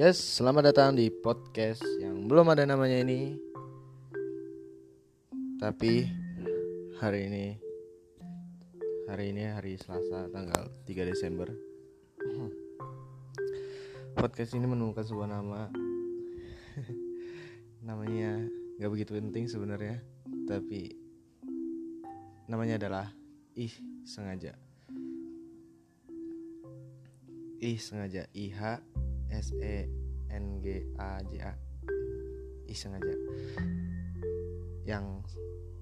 Yes, selamat datang di podcast yang belum ada namanya ini. Tapi hari ini hari ini hari Selasa tanggal 3 Desember. Podcast ini menemukan sebuah nama. Namanya nggak begitu penting sebenarnya, tapi namanya adalah ih sengaja. Ih sengaja IH S E N G A J A. Iseng aja yang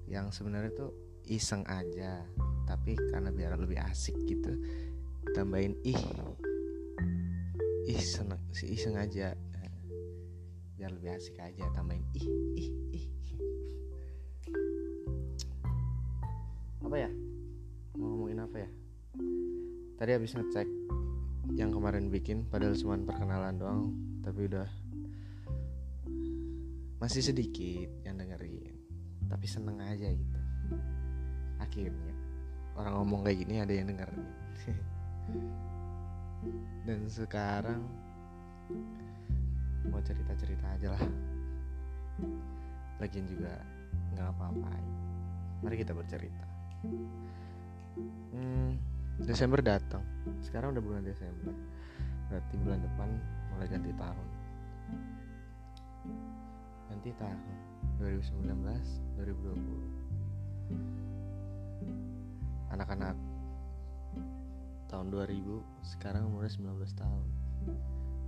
yang sebenarnya tuh iseng aja tapi karena biar lebih asik gitu tambahin ih. Seneng si iseng aja biar lebih asik aja tambahin ih ih ih. Apa ya? Mau ngomongin apa ya? Tadi habis ngecek yang kemarin bikin padahal cuma perkenalan doang tapi udah masih sedikit yang dengerin tapi seneng aja gitu. Akhirnya orang ngomong kayak gini ada yang dengerin. Dan sekarang mau cerita-cerita aja lah. Lagian juga nggak apa-apain. Mari kita bercerita. Hmm, Desember datang. Sekarang udah bulan Desember. Berarti bulan depan mulai ganti tahun. Ganti tahun. 2019 2020 anak-anak tahun 2000 sekarang umurnya 19 tahun.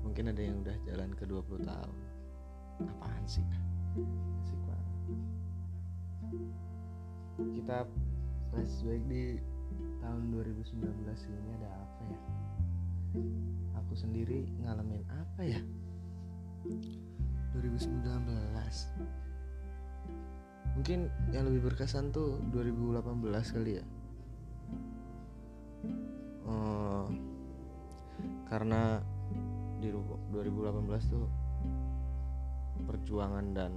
Mungkin ada yang udah jalan ke 20 tahun. Apaan sih? Asik banget. Kita flashback di tahun 2019 ini ada apa ya? Aku sendiri ngalamin apa ya? 2019 mungkin yang lebih berkesan tuh 2018 kali ya. Uh, karena di 2018 tuh perjuangan dan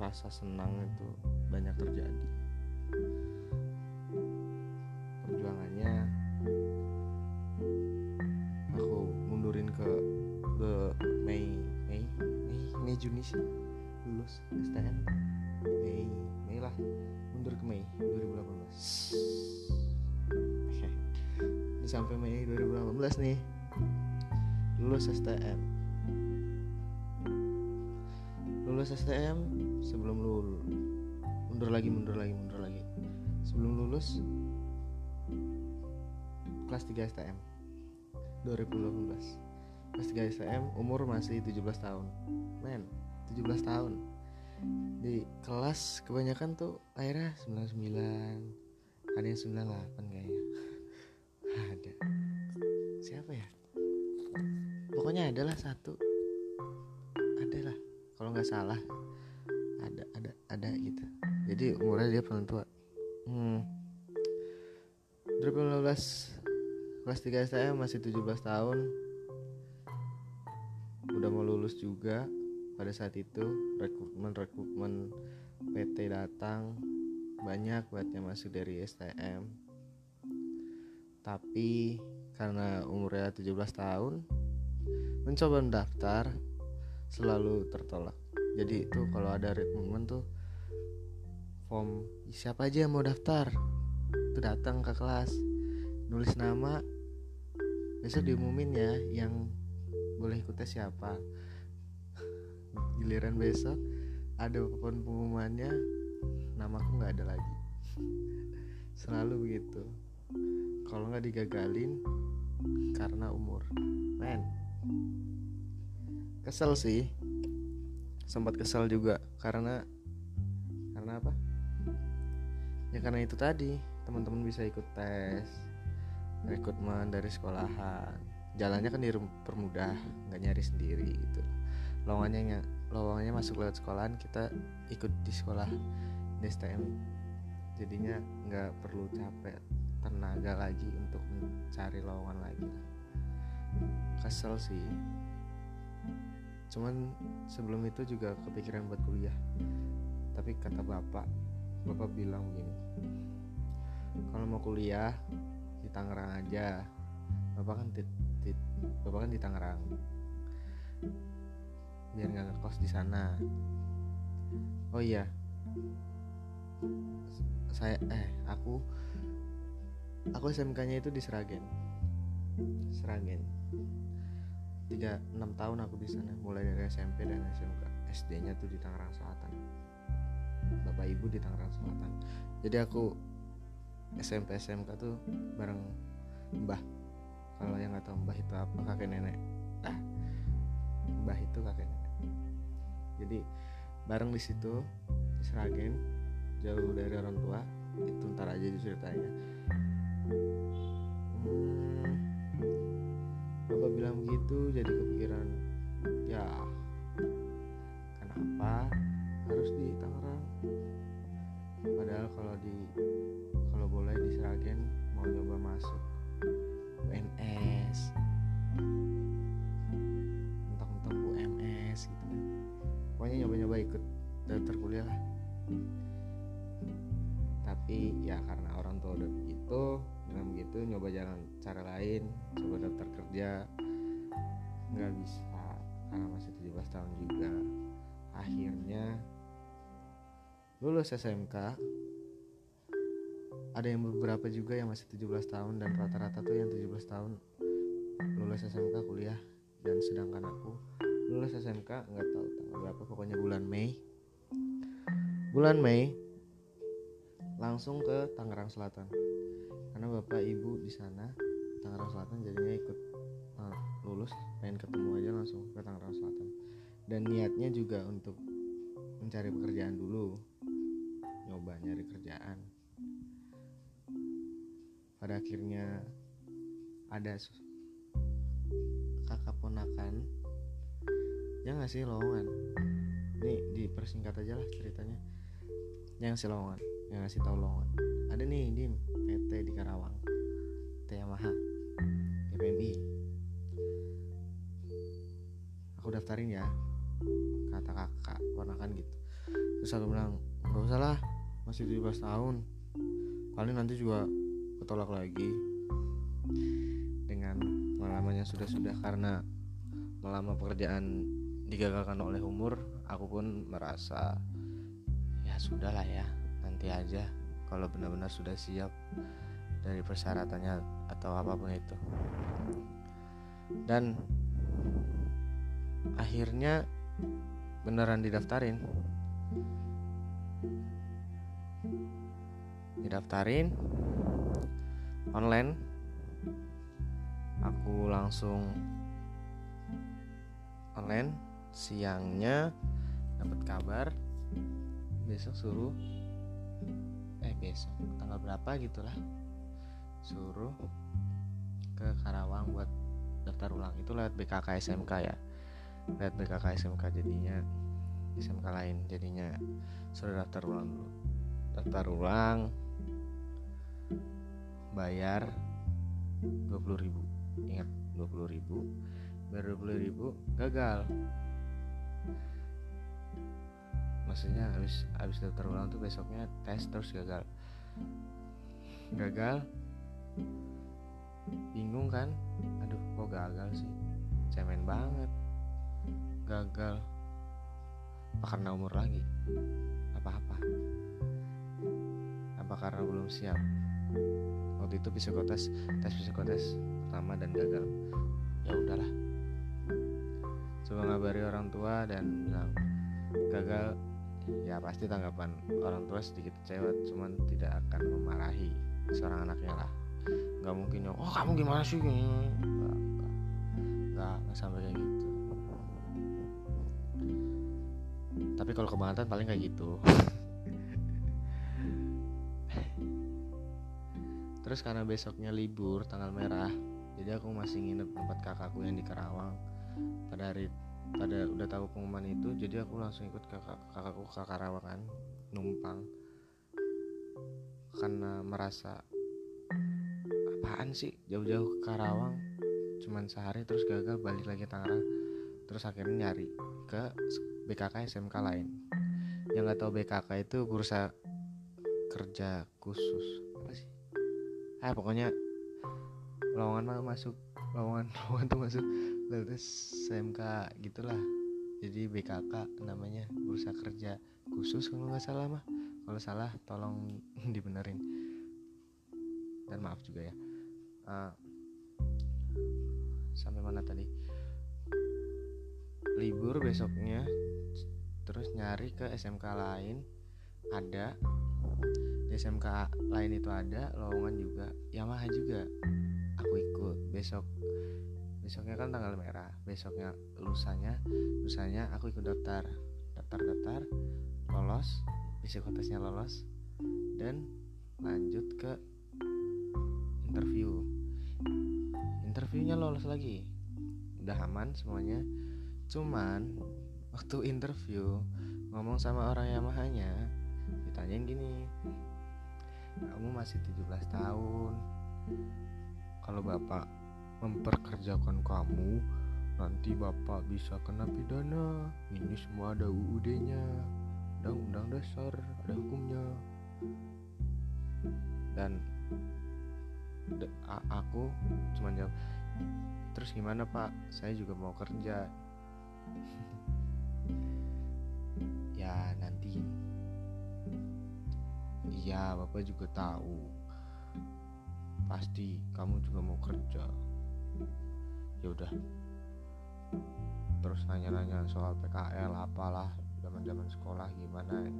rasa senang itu banyak terjadi perjuangannya. Aku mundurin ke ke Mei Mei Mei Mei Juni sih. Lulus STM Mei Mei lah. Mundur ke Mei 2018 Udah sampai Mei 2018 nih. Lulus STM lulus STM sebelum lulus mundur lagi mundur lagi mundur lagi. Sebelum lulus kelas 3 STM 2018 kelas 3 STM umur masih 17 tahun. Men 17 tahun. Di kelas kebanyakan tuh akhirnya 99 ada yang 98 kayaknya. Ada. Siapa ya? Pokoknya adalah satu. Adalah kalau nggak salah. Ada ada ada gitu. Jadi umurnya dia paling tua. Hmm. 2015 kelas 3 STM masih 17 tahun. Udah mau lulus juga pada saat itu. Rekrutmen rekrutmen PT datang. Banyak buat yang masuk dari STM tapi karena umurnya 17 tahun mencoba mendaftar selalu tertolak. Jadi itu kalau ada rekrutmen tuh form siapa aja yang mau daftar? Itu datang ke kelas nulis nama. Besok diumumin ya yang boleh ikut tes siapa. Giliran besok ada pun pengumumannya namaku nggak ada lagi. Selalu begitu. Kalau nggak digagalin karena umur. Men. Kesel sih. Sempat kesel juga karena karena apa? Ya karena itu tadi teman-teman bisa ikut tes rekrutmen dari sekolahan. Jalannya kan dipermudah nggak nyari sendiri gitu. Lowongannya lowongannya masuk lewat sekolahan kita ikut di sekolah di STM jadinya nggak perlu capek tenaga lagi untuk mencari lowongan lagi kesel sih. Cuman sebelum itu juga kepikiran buat kuliah. Tapi kata bapak bapak bilang begini kalau mau kuliah di Tangerang aja. Bapak kan tit, tit, bapak kan di Tangerang. Biar nggak ngekos di sana. Oh iya. Saya eh aku aku SMK-nya itu di Seragen Seragen tiga enam tahun aku di sana mulai dari SMP dan SMK SD-nya tuh di Tangerang Selatan. Bapak ibu di Tangerang Selatan. Jadi aku SMP SMK tuh bareng mbah. Kalau yang nggak tahu mbah itu apa kakek nenek. Ah mbah itu kakek nenek. Jadi bareng di situ di Seragen jauh dari orang tua itu ntar aja ceritanya hmm, bapak bilang begitu jadi kepikiran ya kenapa harus di Tangerang? Padahal kalau di kalau boleh di mau nyoba masuk UNS mentang-mentang UMS gitu kan. Pokoknya nyoba-nyoba ikut daftar kuliah lah. Tapi ya karena orang tua udah begitu bilang begitu nyoba jalan cara lain coba daftar kerja. Nggak bisa karena masih 17 tahun juga. Akhirnya lulus SMK ada yang beberapa juga yang masih 17 tahun dan rata-rata tuh yang 17 tahun lulus SMK kuliah dan sedangkan aku lulus SMK nggak tahu tanggal berapa pokoknya bulan Mei. Bulan Mei langsung ke Tangerang Selatan. Karena bapak ibu di sana Tangerang Selatan jadinya ikut uh, lulus pengen ketemu aja langsung ke Tangerang Selatan. Dan niatnya juga untuk mencari pekerjaan dulu nyoba nyari kerjaan pada akhirnya ada kakak ponakan. Yang ngasih lowongan nih dipersingkat aja lah ceritanya. Yang ngasih lowongan yang ngasih tahu lowongan ada nih dim PT di Karawang. PT Yamaha PMI aku daftarin ya kata kakak ponakan gitu. Terus aku bilang nggak usah lah masih 17 tahun. Paling nanti juga ketolak lagi dengan pengalaman sudah-sudah karena melamar pekerjaan digagalkan oleh umur aku pun merasa ya sudahlah ya nanti aja kalau benar-benar sudah siap dari persyaratannya atau apa pun itu. Dan akhirnya beneran didaftarin. Didaftarin online aku langsung online siangnya dapat kabar besok suruh eh besok tanggal berapa gitulah suruh ke Karawang buat daftar ulang. Itu lewat BKK SMK ya lewat BKK SMK jadinya SMK lain jadinya. Suruh daftar ulang dulu. Daftar ulang bayar 20.000 ingat 20.000 bayar 20.000 gagal. Maksudnya habis habis daftar ulang tuh besoknya tes terus gagal. Gagal. Bingung kan? Aduh kok gagal sih? Cemen banget. Gagal. Apa karena umur lagi? Apa-apa. Apa karena belum siap waktu itu psikotes tes psikotes pertama dan gagal. Ya udahlah. Coba ngabari orang tua dan bilang gagal. Ya pasti tanggapan orang tua sedikit kecewa cuman tidak akan memarahi seorang anaknya lah. Nggak mungkin yang oh kamu gimana sih? Nggak, nggak, nggak sampai kayak gitu. Tapi kalau kebangetan paling kayak gitu terus karena besoknya libur tanggal merah jadi aku masih nginep tempat kakakku yang di Karawang. Pada hari pada udah tahu pengumuman itu jadi aku langsung ikut kakak kakakku ke Karawang kan numpang. Karena merasa apaan sih? Jauh-jauh ke Karawang cuman sehari terus gagal balik lagi Tangerang. Terus akhirnya nyari ke BKK SMK lain. Yang nggak tahu BKK itu bursa kerja khusus ah pokoknya lowongan mah masuk lowongan lowongan tuh masuk terus SMK gitulah. Jadi BKK namanya bursa kerja khusus kalau nggak salah mah. Kalau salah tolong dibenerin. Dan maaf juga ya. Uh, sampai mana tadi? Libur besoknya terus nyari ke SMK lain ada di SMK lain itu ada lowongan juga. Yamaha juga. Aku ikut. Besok besoknya kan tanggal merah. Besoknya lusanya lusanya aku ikut daftar. Daftar daftar lolos psikotesnya lolos dan lanjut ke interview. Interviewnya lolos lagi. Udah aman semuanya. Cuman waktu interview ngomong sama orang Yamahanya ditanyain gini kamu masih 17 tahun. Kalau bapak memperkerjakan kamu nanti bapak bisa kena pidana. Ini semua ada UUD nya undang-undang dasar ada hukumnya. Dan aku cuma jawab terus gimana pak? Saya juga mau kerja. Ya nanti iya bapak juga tahu. Pasti kamu juga mau kerja. Ya udah. Terus nanya-nanya soal PKL apalah zaman-zaman sekolah gimana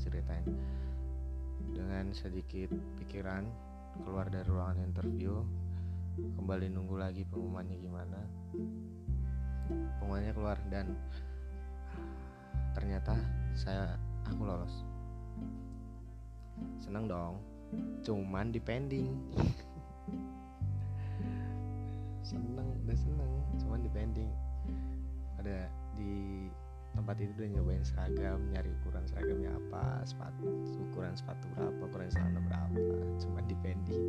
ceritain. Dengan sedikit pikiran keluar dari ruangan interview kembali nunggu lagi pengumumannya gimana. Pengumumannya keluar dan ternyata saya aku lolos seneng dong. Cuman di pending seneng udah seneng. Cuman di pending ada di tempat itu udah nyobain seragam nyari ukuran seragamnya apa sepatu ukuran sepatu berapa ukuran celana berapa. Cuman di pending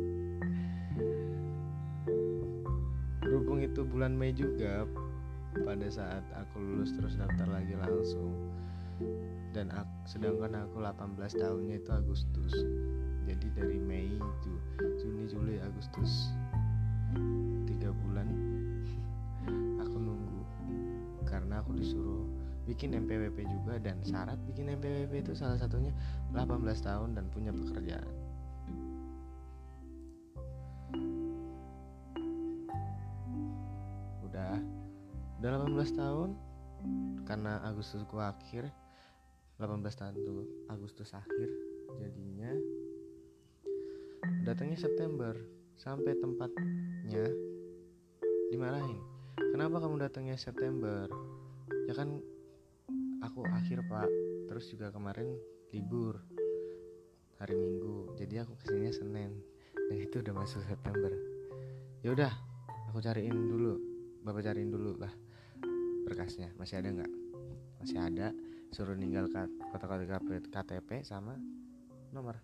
berhubung itu bulan Mei juga pada saat aku lulus terus daftar lagi langsung dan aku, sedangkan aku 18 tahunnya itu Agustus. Jadi dari Mei itu Juni Juli Agustus. Tiga bulan aku nunggu. Karena aku disuruh bikin MPWP juga dan syarat bikin MPWP itu salah satunya 18 tahun dan punya pekerjaan. Udah udah 18 tahun. Karena Agustusku akhir 18 tahun tuh Agustus akhir jadinya. Datangnya September sampai tempatnya dimarahin. Kenapa kamu datangnya September? Ya kan aku akhir pak. Terus juga kemarin libur hari minggu. Jadi aku ke sini senin. Dan itu udah masuk september. Ya udah aku cariin dulu. Bapak cariin dulu lah berkasnya. Masih ada nggak? Masih ada suruh ninggal kata-kata KTP sama nomor.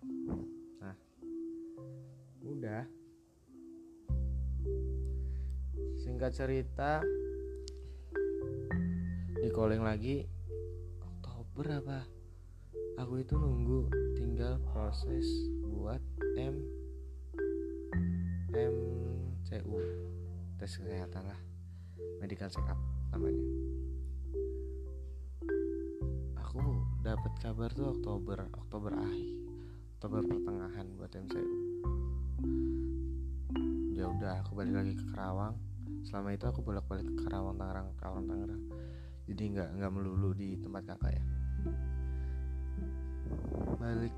Nah. Udah. Singkat cerita. Di calling lagi. Berapa aku itu nunggu tinggal proses buat M MCU tes kesehatan lah. Medical check up namanya dapat kabar tuh Oktober Oktober akhir Oktober pertengahan buat MCU ya udah aku balik lagi ke Karawang selama itu aku bolak-balik ke Karawang Tangerang Karawang Tangerang. Jadi nggak nggak melulu di tempat kakak ya. Balik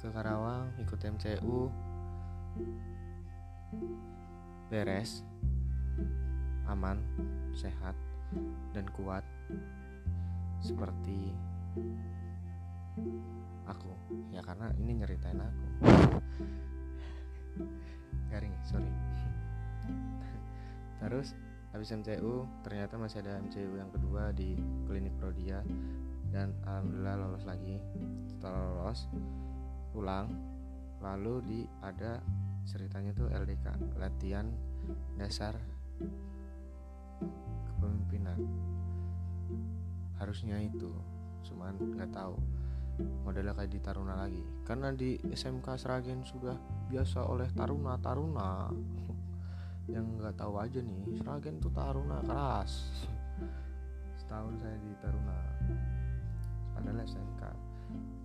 ke Karawang ikut MCU beres aman sehat dan kuat. Seperti aku. Ya karena ini nyeritain aku. Garing sorry. Terus habis MCU ternyata masih ada MCU yang kedua di klinik Prodia. Dan alhamdulillah lolos lagi. Setelah lolos pulang lalu di ada ceritanya tuh LDK latihan dasar kepemimpinan. Harusnya itu cuman nggak tahu modelnya kayak di Taruna lagi. Karena di SMK Seragen sudah biasa oleh Taruna Taruna. Yang nggak tahu aja nih Seragen tuh Taruna keras. Tahun saya di Taruna. Padahal SMK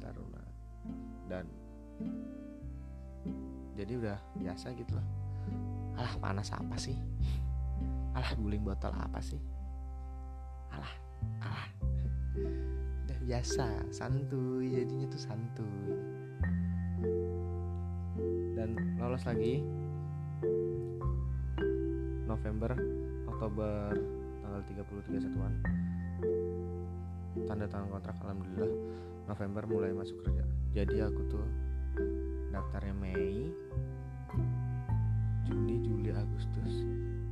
Taruna. Dan jadi udah biasa gitu lah. Alah panas apa sih? Alah guling botol apa sih? Alah alah biasa santuy jadinya tuh santuy. Dan lolos lagi. November Oktober tanggal 30 31-an tanda tangan kontrak alhamdulillah. November mulai masuk kerja. Jadi aku tuh daftarnya Mei Juni Juli Agustus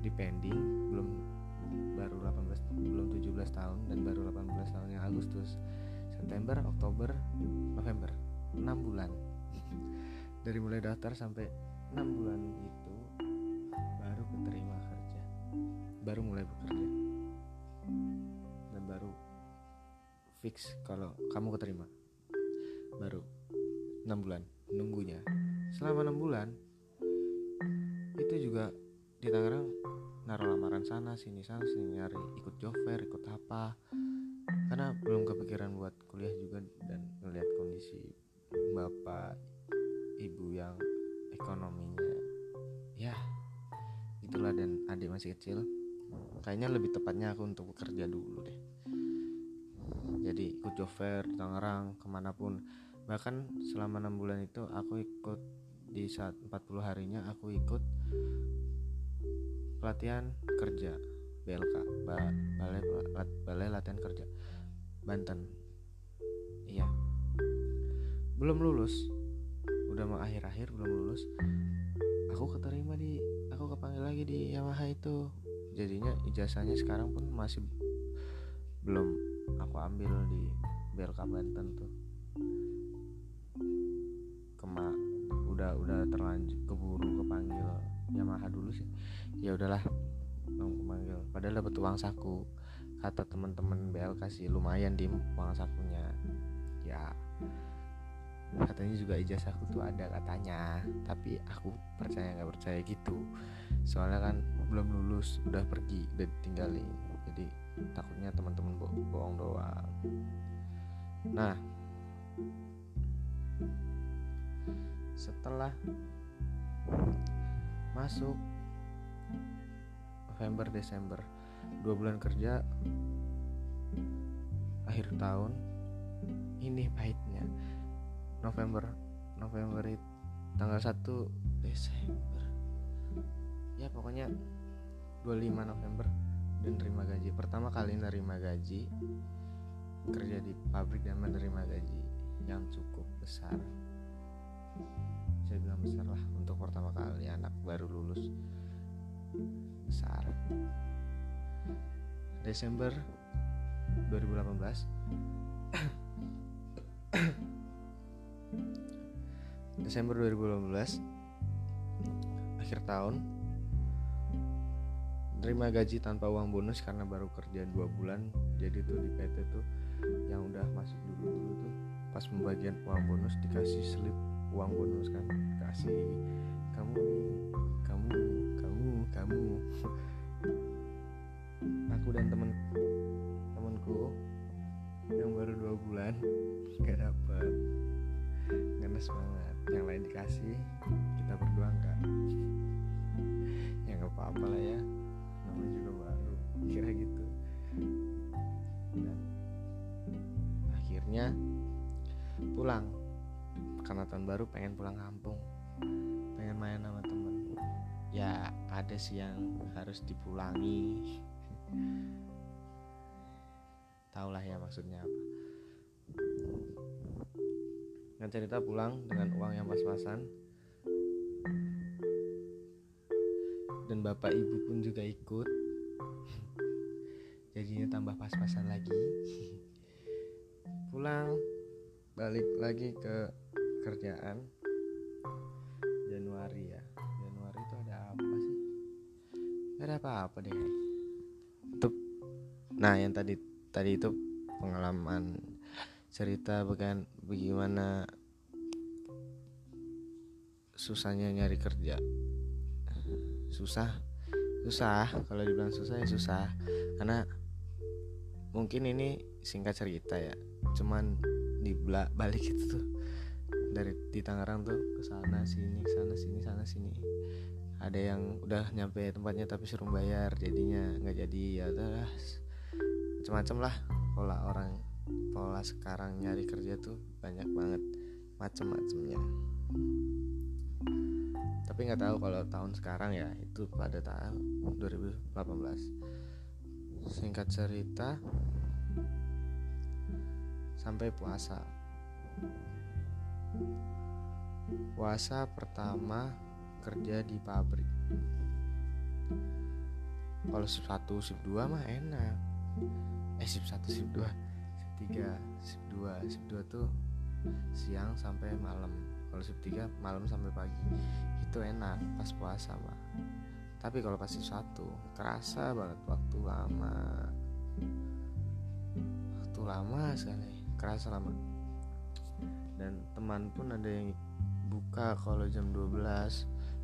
di pending. Belum baru 18 belum 17 tahun dan baru 18 tahun yang Agustus September Oktober November. 6 bulan. Dari mulai daftar sampai 6 bulan itu baru keterima kerja. Baru mulai bekerja. Dan baru fix kalau kamu keterima. Baru 6 bulan nunggunya. Selama 6 bulan itu juga di Tangerang naruh lamaran sana sini sana sini nyari ikut job fair ikut apa karena belum kepikiran buat kuliah juga dan ngeliat kondisi bapak ibu yang ekonominya ya itulah dan adik masih kecil. Kayaknya lebih tepatnya aku untuk bekerja dulu deh. Jadi ikut job fair Tangerang ke mana pun bahkan selama enam bulan itu aku ikut di saat 40 harinya aku ikut pelatihan kerja BLK ba balai balai latihan kerja Banten. Iya. Belum lulus. Udah mau akhir-akhir belum lulus. Aku keterima di aku kepanggil lagi di Yamaha itu. Jadinya ijazahnya sekarang pun masih belum aku ambil di BLK Banten tuh. Kema udah udah terlanjur keburu kepanggil Yamaha dulu sih. Ya udahlah mau kepanggil. Padahal dapat uang saku kata teman-teman BLK sih lumayan di uang sakunya. Ya katanya juga ijazahku tuh ada katanya tapi aku percaya nggak percaya gitu. Soalnya kan belum lulus udah pergi udah tinggalin jadi takutnya teman-teman bo bohong doang. Nah setelah masuk November Desember dua bulan kerja akhir tahun ini pahitnya. November November itu tanggal 1 Desember. Ya pokoknya 25 November dan terima gaji. Pertama kali nerima gaji kerja di pabrik dan menerima gaji yang cukup besar. Saya bilang besar lah untuk pertama kali anak baru lulus. Besar Desember 2018 Desember 2018 akhir tahun terima gaji tanpa uang bonus karena baru kerja dua bulan. Jadi tuh di PT tuh yang udah masuk dulu dulu tuh pas pembagian uang bonus dikasih slip uang bonus kan. Kasih kamu kamu kamu kamu aku dan temen temenku yang baru dua bulan nggak dapet. Ngenes banget. Yang lain dikasih kita berdua enggak ya nggak apa-apa lah ya. Namanya juga baru kira gitu. Dan akhirnya pulang. Karena tahun baru pengen pulang kampung. Pengen main sama temen. Ya ada sih yang harus dipulangi tahulah ya maksudnya apa. Nggak cerita pulang dengan uang yang pas-pasan. Dan bapak ibu pun juga ikut. Jadinya tambah pas-pasan lagi. Pulang balik lagi ke kerjaan. Januari ya. Januari itu ada apa sih? Ada apa-apa deh nah yang tadi tadi itu pengalaman cerita bukan bagaimana susahnya nyari kerja. Susah susah. Kalau dibilang susah ya susah. Karena mungkin ini singkat cerita ya. Cuman di balik itu tuh dari di Tangerang tuh ke sana sini sana sini sana sini. Ada yang udah nyampe tempatnya tapi suruh bayar jadinya nggak jadi ya udah macam-macam lah. Pola orang pola sekarang nyari kerja tuh banyak banget macam-macamnya tapi nggak tahu kalau tahun sekarang ya itu pada tahun 2018 singkat cerita sampai puasa. Puasa pertama kerja di pabrik. Kalau shift 1 shift 2 mah enak eh shift 1 shift 2 shift 3 shift 2 shift 2 tuh siang sampai malam. Kalau shift 3 malam sampai pagi. Itu enak pas puasa mah tapi kalau pas shift 1 kerasa banget waktu lama. Waktu lama sekali kerasa lama. Dan teman pun ada yang buka kalau jam 12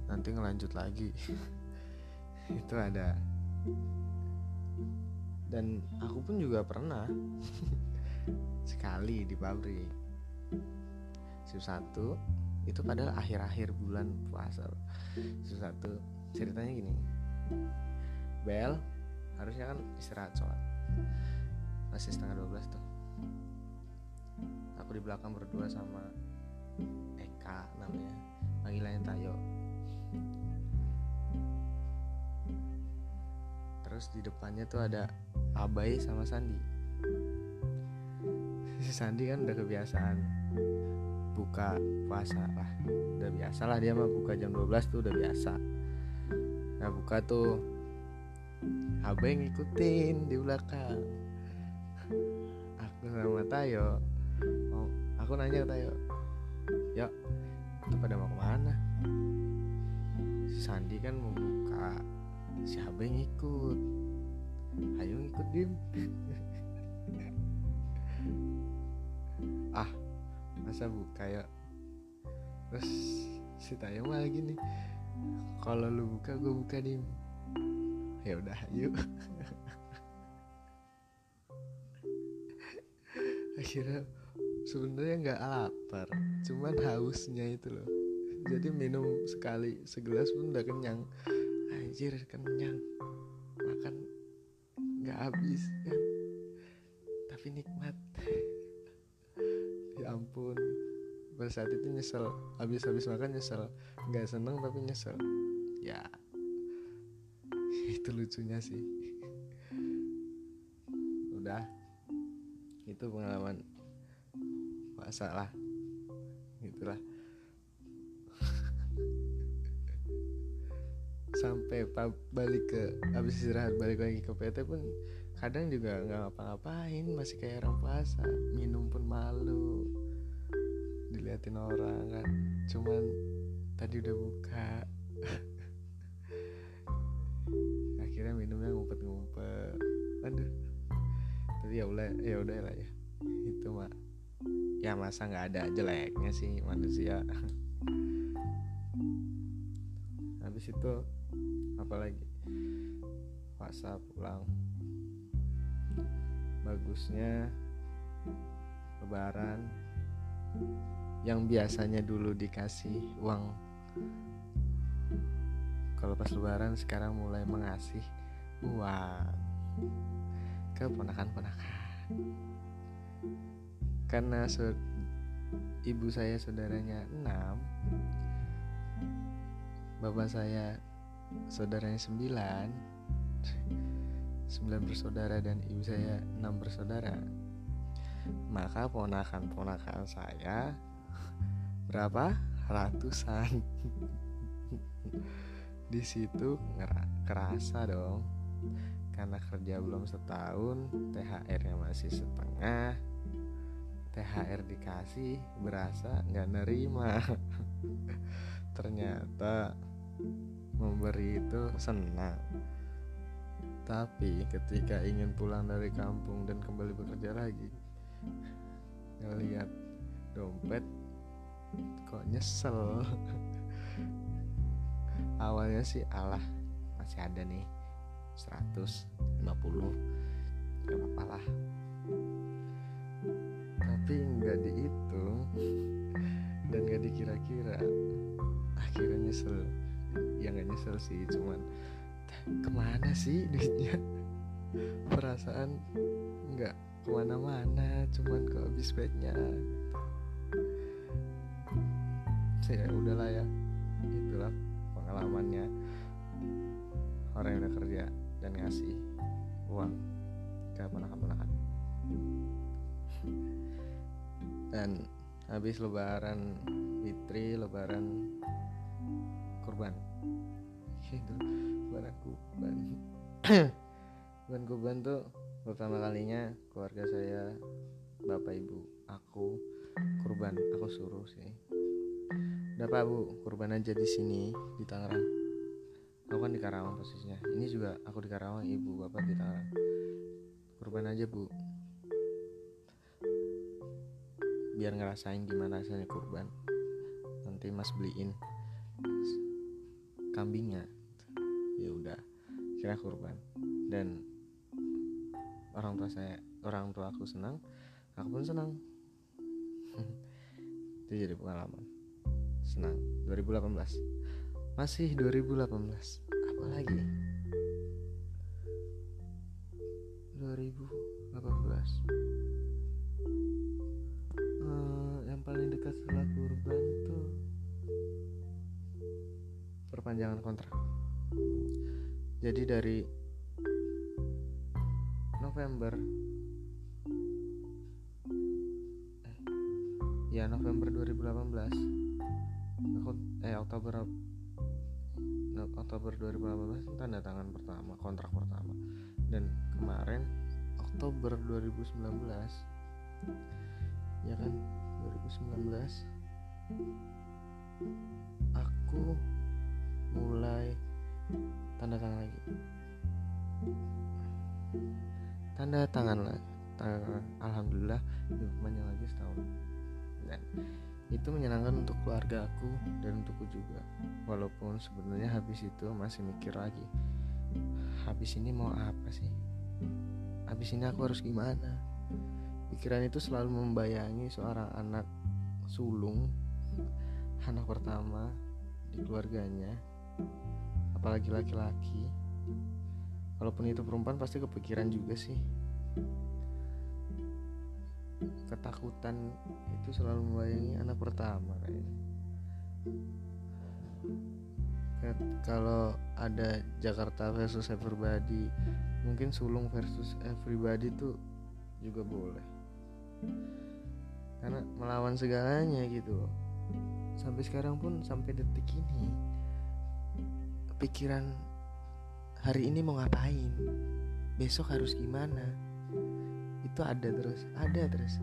nanti ngelanjut lagi. Itu ada dan aku pun juga pernah. Sekali di pabrik shift satu itu padahal akhir-akhir bulan puasa. Shift satu ceritanya gini. Bel harusnya kan istirahat sholat. Masih setengah 12 tuh. Aku di belakang berdua sama Eka namanya. Panggilannya Tayo. Terus di depannya tuh ada Abai sama Sandi. Si Sandi kan udah kebiasaan buka puasa lah. Udah biasa lah dia mah buka jam 12 tuh udah biasa. Nah buka tuh Abai ngikutin di belakang. Aku sama Tayo aku nanya ke Tayo ya itu pada mau ke mana? Si Sandi kan mau buka siapa yang ikut ayo ikut dim ah masa buka ya? Terus si Tayo malah gini. Kalau lu buka gue buka dim ya udah yuk. Akhirnya sebenarnya nggak lapar cuman hausnya itu loh. Jadi minum sekali segelas pun udah kenyang. Anjir kenyang nggak habis kan tapi nikmat. Ya ampun. Pada saat itu nyesel. Habis-habis makan nyesel. Nggak seneng tapi nyesel. Ya. Itu lucunya sih. Udah. Itu pengalaman puasa lah. Gitulah sampai balik ke habis istirahat balik lagi ke PT pun kadang juga nggak ngapa-ngapain masih kayak orang puasa minum pun malu. Diliatin orang kan cuman tadi udah buka. Akhirnya minumnya ngumpet-ngumpet. Aduh. Tapi ya udah ya udah lah ya. Itu mah. Ya masa nggak ada jeleknya sih manusia. Habis itu apalagi? Puasa pulang bagusnya lebaran yang biasanya dulu dikasih uang. Kalau pas lebaran sekarang mulai mengasih uang. Ke ponakan-ponakan karena ibu saya saudaranya enam bapak saya saudaranya sembilan. Sembilan bersaudara dan ibu saya enam bersaudara. Maka ponakan-ponakan saya berapa? Ratusan. Di situ kerasa dong. Karena kerja belum setahun THR-nya masih setengah. THR dikasih berasa nggak nerima. Ternyata memberi itu senang tapi ketika ingin pulang dari kampung dan kembali bekerja lagi ngelihat dompet kok nyesel? Awalnya sih Allah masih ada nih 150 gak apa-apa lah. Tapi nggak dihitung dan gak dikira-kira. Akhirnya nyesel ya nggak nyesel sih cuman ke mana sih duitnya? Perasaan nggak ke mana-mana cuman ke habis baiknya saya udahlah ya. Itulah pengalamannya. Orang yang udah kerja dan ngasih uang ke ponakan-ponakan dan habis lebaran fitri lebaran kurban itu. Lebaran kurban lebaran kurban tuh pertama kalinya keluarga saya bapak ibu aku kurban aku suruh sih. Udah pak bu kurban aja di sini di Tangerang. Aku kan di Karawang posisinya. Ini juga aku di Karawang ibu bapak di Tangerang. Kurban aja bu. Biar ngerasain gimana rasanya kurban. Nanti mas beliin kambingnya. ya kira kurban dan orang tua saya orang tua aku senang aku pun senang. Itu jadi pengalaman. Senang. 2018 masih 2018 apa lagi 2018 Eh, yang paling dekat setelah kurban tuh perpanjangan kontrak jadi dari November. Eh, ya November 2018 aku eh Oktober no, Oktober 2018 tanda tangan pertama kontrak pertama. Dan kemarin Oktober 2019 ya kan? 2019 aku tanda tangan lagi. Tanda tangan lah. Alhamdulillah panjang lagi setahun. Dan itu menyenangkan untuk keluarga aku dan untukku juga. Walaupun sebenarnya habis itu masih mikir lagi habis ini mau apa sih? Habis ini aku harus gimana? Pikiran itu selalu membayangi seorang anak sulung anak pertama di keluarganya apalagi laki-laki? Walaupun itu perempuan pasti kepikiran juga sih. Ketakutan itu selalu membayangi anak pertama kayaknya. Kalau ada Jakarta versus everybody mungkin sulung versus everybody tuh juga boleh. Karena melawan segalanya gitu sampai sekarang pun sampai detik ini kepikiran hari ini mau ngapain? Besok harus gimana? Itu ada terus ada terus.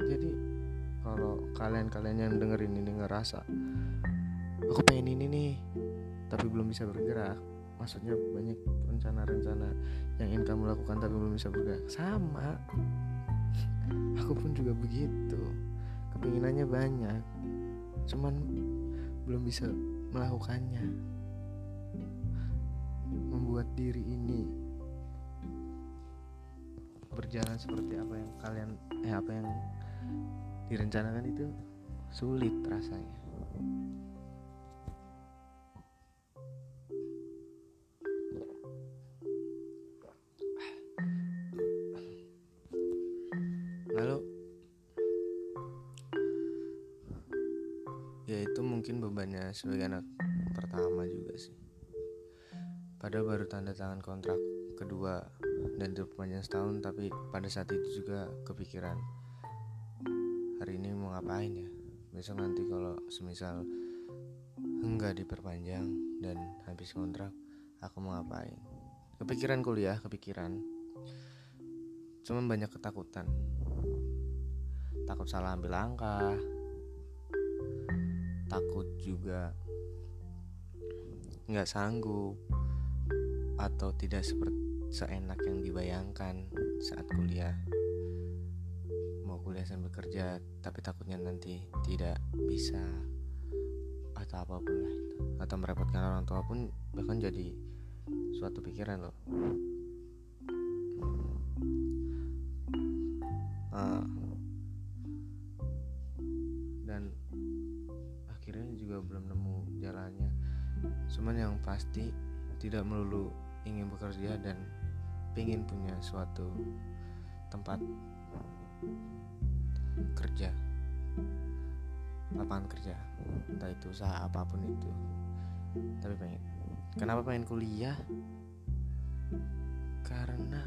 Jadi kalau kalian-kalian yang dengerin ini ngerasa aku pengen ini nih tapi belum bisa bergerak. Maksudnya banyak rencana-rencana yang ingin kamu lakukan tapi belum bisa bergerak. Sama. Aku pun juga begitu. Kepinginannya banyak cuman belum bisa melakukannya. Membuat diri ini berjalan seperti apa yang kalian eh apa yang direncanakan itu sulit rasanya sebagai anak pertama juga sih. Padahal baru tanda tangan kontrak kedua dan panjang setahun tapi pada saat itu juga kepikiran hari ini mau ngapain ya? Besok nanti kalau semisal enggak diperpanjang dan habis kontrak aku mau ngapain? Kepikiran kuliah kepikiran. Cuman banyak ketakutan. Takut salah ambil langkah takut juga nggak sanggup atau tidak seperti seenak yang dibayangkan saat kuliah. Mau kuliah sambil kerja tapi takutnya nanti tidak bisa atau apa pun lah atau merepotkan orang tua pun bahkan jadi suatu pikiran loh. Uh, pasti tidak melulu ingin bekerja dan ingin punya suatu tempat kerja lapangan kerja entah itu usaha apa pun itu. Tapi pengen. Kenapa pengen kuliah? Karena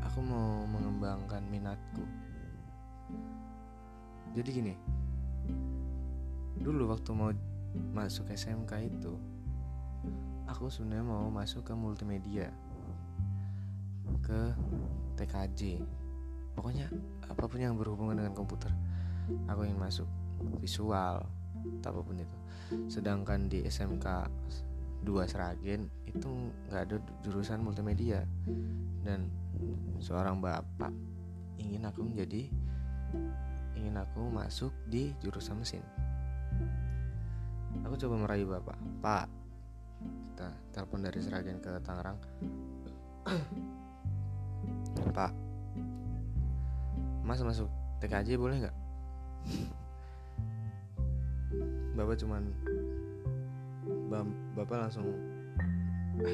aku mau mengembangkan minatku. Jadi gini dulu waktu mau masuk SMK itu aku sebenarnya mau masuk ke multimedia ke TKJ pokoknya apa pun yang berhubungan dengan komputer aku ingin masuk visual apa pun itu. Sedangkan di SMK 2 Seragen itu nggak ada jurusan multimedia. Dan seorang bapak ingin aku menjadi ingin aku masuk di jurusan mesin aku coba merayu bapak. Pak kita telepon dari Seragen ke Tangerang. Pak. Mas masuk TKJ boleh nggak? Bapak cuman bapak langsung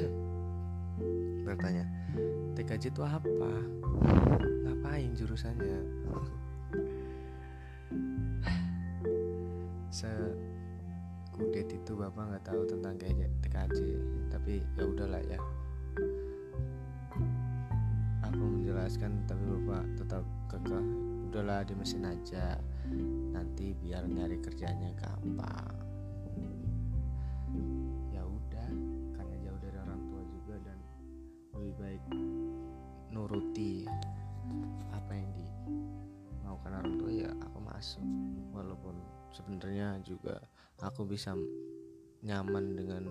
bertanya TKJ itu apa? Ngapain jurusannya? Se kudet itu bapak nggak tahu tentang kayak TKJ tapi ya udahlah ya. Aku menjelaskan tapi bapak tetap kekeh. Udahlah di mesin aja. Nanti biar nyari kerjanya gampang. Ya udah karena jauh dari orang tua juga dan lebih baik nuruti apa yang dimaukan orang tua ya aku masuk. Walaupun sebenarnya juga aku bisa nyaman dengan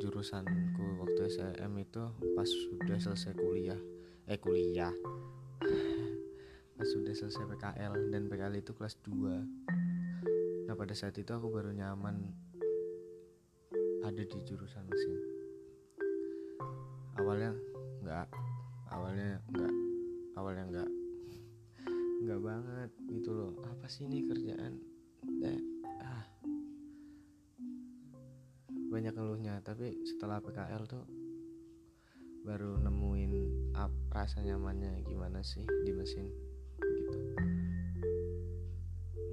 jurusanku waktu SM itu pas sudah selesai kuliah. Eh kuliah. Pas sudah selesai PKL dan PKL itu kelas 2 nah pada saat itu aku baru nyaman ada di jurusan mesin. Awalnya nggak awalnya nggak awalnya nggak nggak banget gitu loh. Apa sih ini kerjaan banyak keluhnya tapi setelah PKL tuh baru nemuin up rasa nyamannya gimana sih di mesin gitu.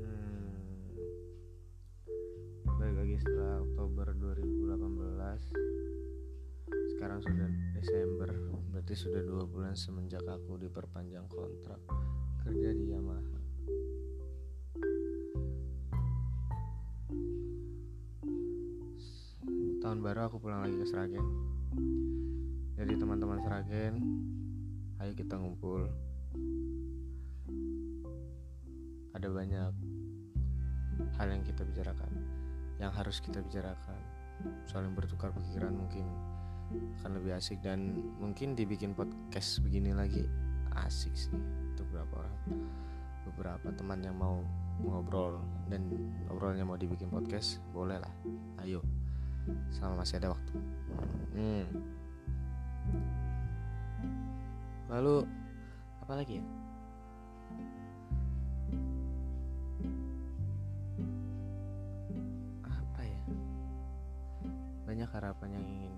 Hmm, balik lagi setelah Oktober 2018 sekarang sudah Desember berarti sudah dua bulan semenjak aku diperpanjang kontrak kerja di Yamaha baru aku pulang lagi ke Seragen jadi teman-teman Seragen ayo kita ngumpul. Ada banyak hal yang kita bicarakan yang harus kita bicarakan. Saling bertukar pikiran mungkin akan lebih asik dan mungkin dibikin podcast begini lagi asik sih. Untuk beberapa orang? Beberapa teman yang mau ngobrol dan ngobrolnya mau dibikin podcast boleh lah ayo selama masih ada waktu. Hmm. lalu apa lagi ya? Banyak harapan yang ingin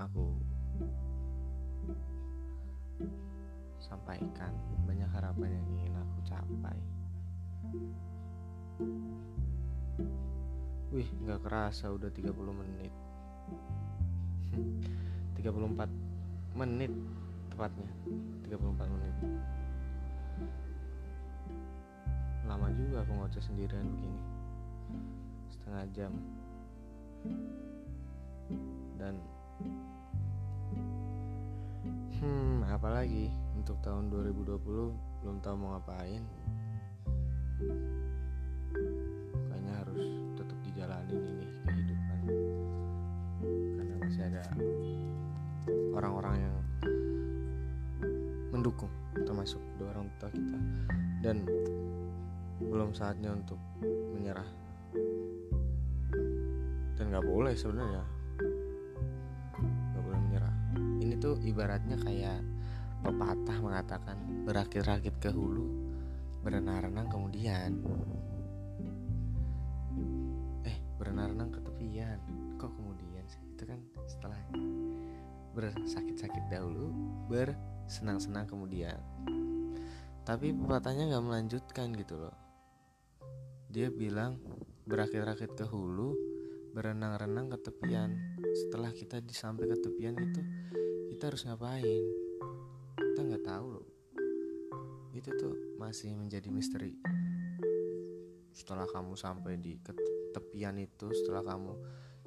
aku sampaikan. Banyak harapan yang ingin aku capai wih nggak kerasa udah 30 menit. 34 menit tepatnya. 34 menit. Lama juga aku ngoceh sendirian begini. Setengah jam. Dan hmm apalagi untuk tahun 2020 belum tahu mau ngapain ada orang-orang yang mendukung termasuk dua orang tua kita. Dan belum saatnya untuk menyerah. Dan nggak boleh sebenarnya. Nggak boleh menyerah. Ini tuh ibaratnya kayak pepatah mengatakan berakit-rakit ke hulu berenang-renang kemudian. Eh berenang-renang bersakit-sakit dahulu bersenang-senang kemudian. Tapi pepatahnya nggak melanjutkan gitu loh. Dia bilang berakit-rakit ke hulu berenang-renang ke tepian. Setelah kita sampai ke tepian itu kita harus ngapain? Kita nggak tahu loh. Itu tuh masih menjadi misteri. Setelah kamu sampai di tepian itu setelah kamu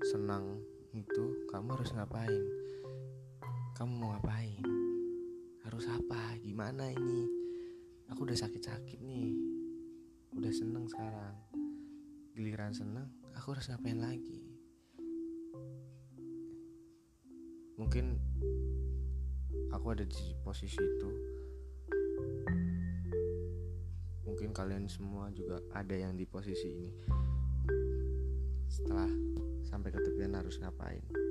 senang itu kamu harus ngapain kamu mau ngapain? Harus apa? Gimana ini? Aku udah sakit-sakit nih. Udah seneng sekarang. Giliran seneng aku harus ngapain lagi? Mungkin aku ada di posisi itu. Mungkin kalian semua juga ada yang di posisi ini. Setelah sampai ke tepian harus ngapain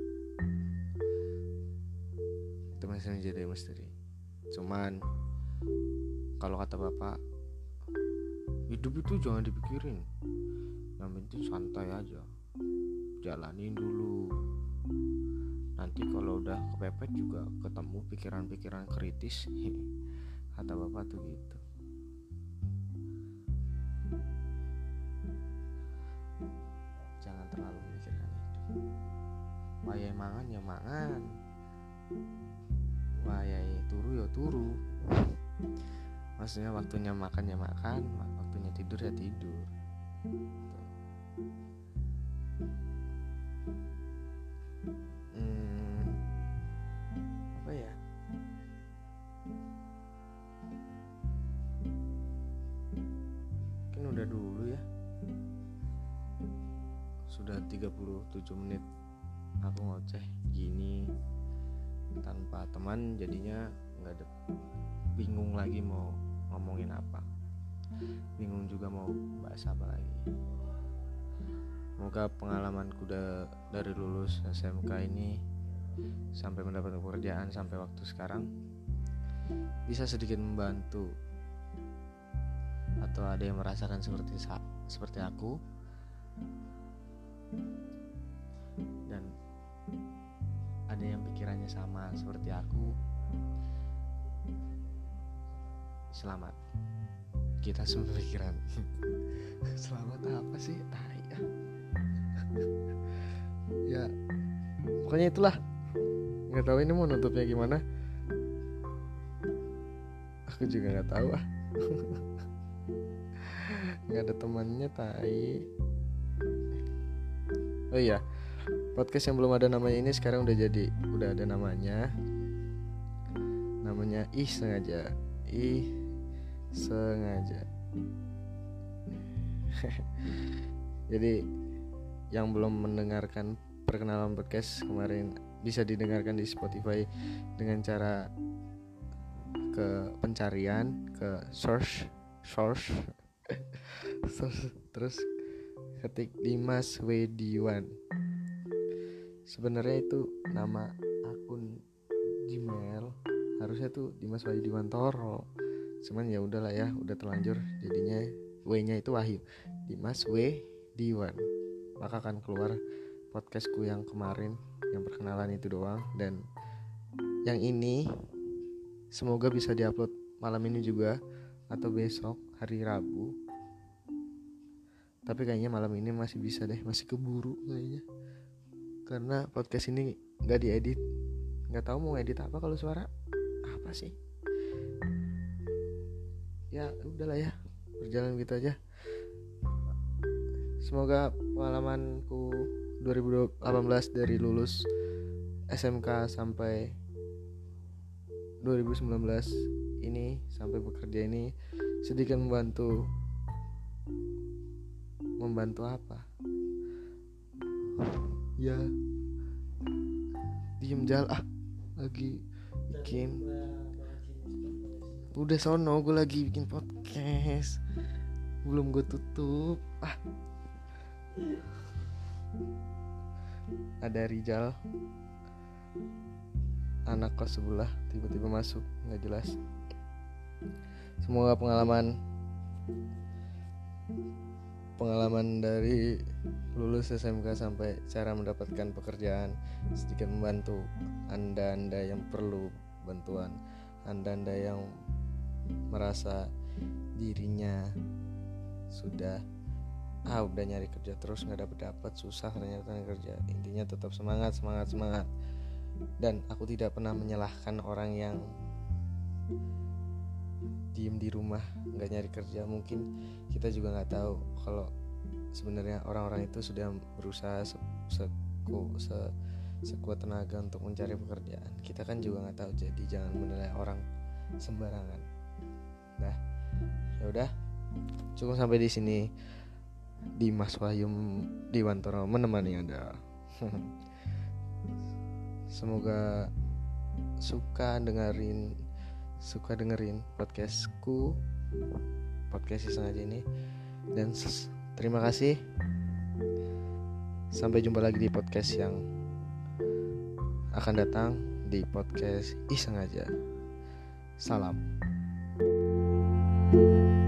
itu masih menjadi misteri. Cuman kalau kata bapak hidup itu jangan dipikirin. Yang penting santai aja. Jalanin dulu. Nanti kalau udah kepepet juga ketemu pikiran-pikiran kritis. Kata bapak tuh gitu. Jangan terlalu memikirkan itu. Wayai mangan ya mangan wayai turu ya turu. Maksudnya waktunya makan ya makan waktunya tidur ya tidur. Hmm, apa ya? Mungkin udah dulu ya. Sudah 37 menit. Aku ngoceh gini tanpa teman jadinya nggak ada bingung lagi mau ngomongin apa. Bingung juga mau bahas apa lagi. Semoga pengalamanku da dari lulus SMK ini sampai mendapat pekerjaan sampai waktu sekarang bisa sedikit membantu atau ada yang merasakan seperti seperti aku ada yang pikirannya sama seperti aku. Selamat. Kita semua pikiran. Selamat apa sih? Tai ya. Ya pokoknya itulah. Nggak tahu ini mau nutupnya gimana. Aku juga nggak tahu ah. Nggak ada temannya tai. Oh iya podcast yang belum ada namanya ini sekarang udah jadi udah ada namanya. Namanya ih sengaja. Ih sengaja. Jadi yang belum mendengarkan perkenalan podcast kemarin bisa didengarkan di Spotify dengan cara ke pencarian ke search source terus ketik Dimas Wediwan sebenarnya itu nama akun Gmail. Harusnya tuh Dimas Wediwan Toro cuman ya udahlah ya udah terlanjur jadinya W nya itu Wahyu. Dimas W Diwan. Maka akan keluar podcastku yang kemarin yang perkenalan itu doang. Dan yang ini semoga bisa diupload malam ini juga atau besok hari Rabu. Tapi kayaknya malam ini masih bisa deh masih keburu kayaknya karena podcast ini nggak diedit. Nggak tahu mau edit apa kalau suara. Apa sih? Ya udahlah ya. Berjalan gitu aja. Semoga pengalamanku 2018 dari lulus SMK sampai 2019 ini sampai bekerja ini sedikit membantu. Membantu apa ya diem jal. Ah lagi bikin. Udah sono gue lagi bikin podcast. Belum gue tutup. Ah. Ada Rijal. Anak kos sebelah tiba-tiba masuk nggak jelas. Semoga pengalaman pengalaman dari lulus SMK sampai cara mendapatkan pekerjaan sedikit membantu anda-anda yang perlu bantuan anda-anda yang merasa dirinya sudah ah udah nyari kerja terus nggak dapet dapat susah ternyata kerja. Intinya tetap semangat semangat semangat. Dan aku tidak pernah menyalahkan orang yang diem di rumah nggak nyari kerja. Mungkin kita juga nggak tahu kalau sebenarnya orang-orang itu sudah berusaha se, se, se sekuat tenaga untuk mencari pekerjaan. Kita kan juga nggak tahu jadi jangan menilai orang sembarangan. Nah ya udah. Cukup sampai di sini. Di Mas Wahyu di Wantoro menemani anda. Semoga suka dengerin suka dengerin podcastku podcast iseng aja ini. Dan terima kasih. Sampai jumpa lagi di podcast yang akan datang di podcast iseng aja. Salam. thank you